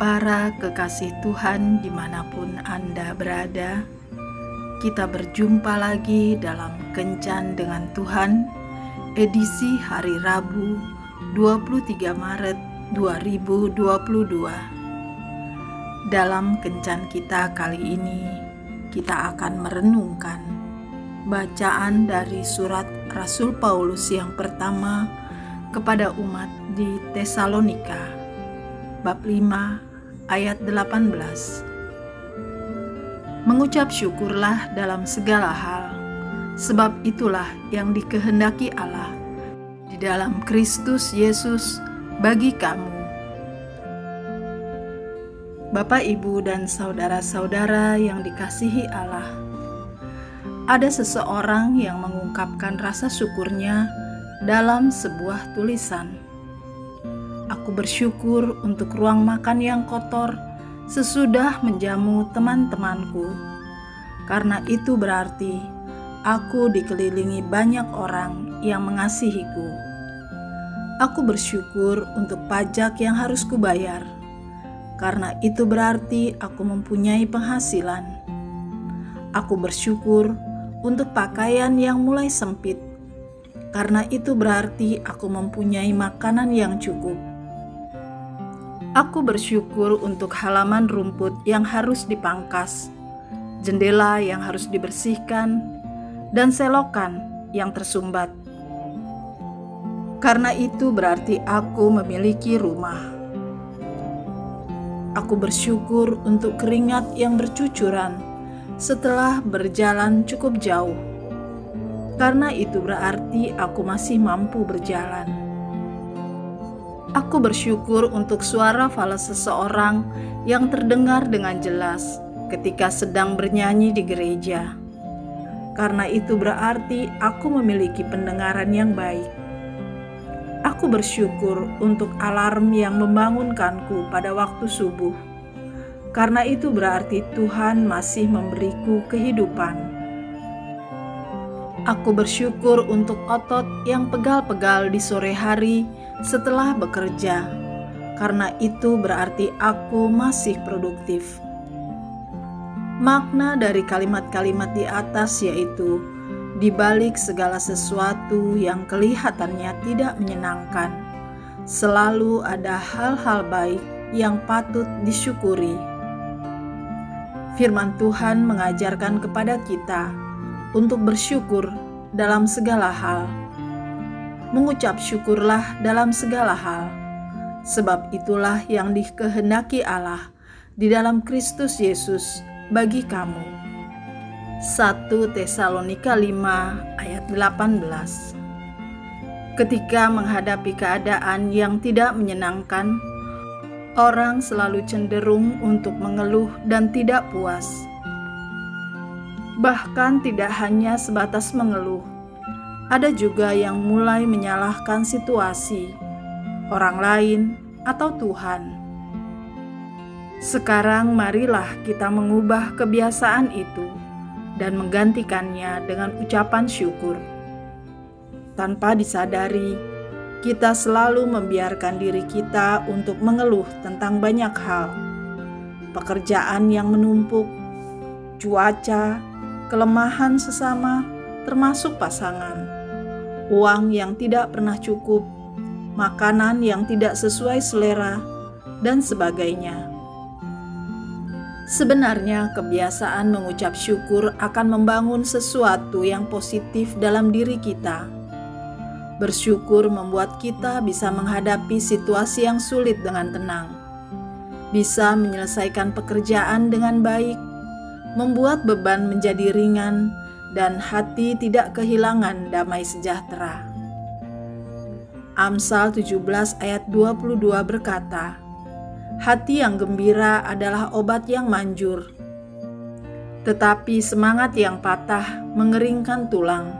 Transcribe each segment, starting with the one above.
Para kekasih Tuhan di mana pun Anda berada, kita berjumpa lagi dalam Kencan dengan Tuhan, edisi hari Rabu 23 Maret 2022. Dalam Kencan kita kali ini, kita akan merenungkan bacaan dari surat Rasul Paulus yang pertama kepada umat di Tesalonika, bab 5 ayat 18. Mengucap syukurlah dalam segala hal, sebab itulah yang dikehendaki Allah di dalam Kristus Yesus bagi kamu. Bapak, Ibu, dan saudara-saudara yang dikasihi Allah, ada seseorang yang mengungkapkan rasa syukurnya dalam sebuah tulisan Aku bersyukur untuk ruang makan yang kotor sesudah menjamu teman-temanku, karena itu berarti aku dikelilingi banyak orang yang mengasihiku. Aku bersyukur untuk pajak yang harus kubayar, karena itu berarti aku mempunyai penghasilan. Aku bersyukur untuk pakaian yang mulai sempit, karena itu berarti aku mempunyai makanan yang cukup. Aku bersyukur untuk halaman rumput yang harus dipangkas, jendela yang harus dibersihkan, dan selokan yang tersumbat. Karena itu berarti aku memiliki rumah. Aku bersyukur untuk keringat yang bercucuran setelah berjalan cukup jauh. Karena itu berarti aku masih mampu berjalan. Aku bersyukur untuk suara falas seseorang yang terdengar dengan jelas ketika sedang bernyanyi di gereja. Karena itu berarti aku memiliki pendengaran yang baik. Aku bersyukur untuk alarm yang membangunkanku pada waktu subuh. Karena itu berarti Tuhan masih memberiku kehidupan. Aku bersyukur untuk otot yang pegal-pegal di sore hari setelah bekerja, karena itu berarti aku masih produktif. Makna dari kalimat-kalimat di atas yaitu di balik segala sesuatu yang kelihatannya tidak menyenangkan, selalu ada hal-hal baik yang patut disyukuri. Firman Tuhan mengajarkan kepada kita untuk bersyukur dalam segala hal mengucap syukurlah dalam segala hal, sebab itulah yang dikehendaki Allah di dalam Kristus Yesus bagi kamu. 1 Tesalonika 5 ayat 18 Ketika menghadapi keadaan yang tidak menyenangkan, orang selalu cenderung untuk mengeluh dan tidak puas. Bahkan tidak hanya sebatas mengeluh, ada juga yang mulai menyalahkan situasi, orang lain, atau Tuhan. Sekarang, marilah kita mengubah kebiasaan itu dan menggantikannya dengan ucapan syukur. Tanpa disadari, kita selalu membiarkan diri kita untuk mengeluh tentang banyak hal, pekerjaan yang menumpuk, cuaca, kelemahan sesama, termasuk pasangan uang yang tidak pernah cukup, makanan yang tidak sesuai selera, dan sebagainya. Sebenarnya, kebiasaan mengucap syukur akan membangun sesuatu yang positif dalam diri kita. Bersyukur membuat kita bisa menghadapi situasi yang sulit dengan tenang, bisa menyelesaikan pekerjaan dengan baik, membuat beban menjadi ringan, dan hati tidak kehilangan damai sejahtera. Amsal 17 ayat 22 berkata, Hati yang gembira adalah obat yang manjur, tetapi semangat yang patah mengeringkan tulang.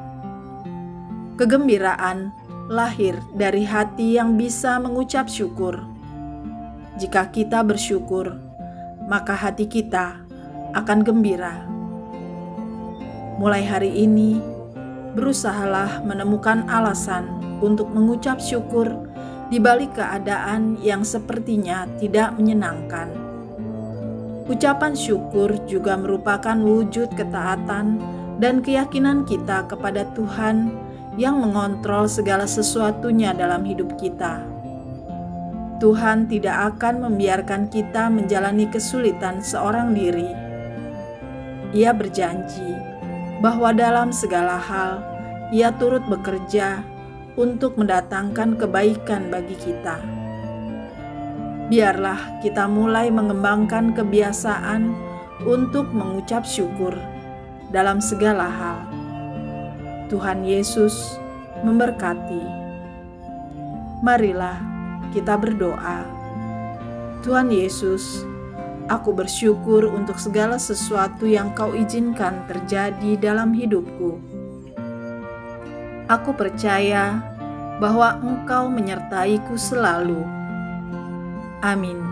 Kegembiraan lahir dari hati yang bisa mengucap syukur. Jika kita bersyukur, maka hati kita akan gembira. Mulai hari ini, berusahalah menemukan alasan untuk mengucap syukur di balik keadaan yang sepertinya tidak menyenangkan. Ucapan syukur juga merupakan wujud ketaatan dan keyakinan kita kepada Tuhan yang mengontrol segala sesuatunya dalam hidup kita. Tuhan tidak akan membiarkan kita menjalani kesulitan seorang diri. Ia berjanji bahwa dalam segala hal Ia turut bekerja untuk mendatangkan kebaikan bagi kita. Biarlah kita mulai mengembangkan kebiasaan untuk mengucap syukur dalam segala hal. Tuhan Yesus memberkati. Marilah kita berdoa. Tuhan Yesus, aku bersyukur untuk segala sesuatu yang Kau izinkan terjadi dalam hidupku Aku percaya bahwa Engkau menyertaiku selalu. Amin.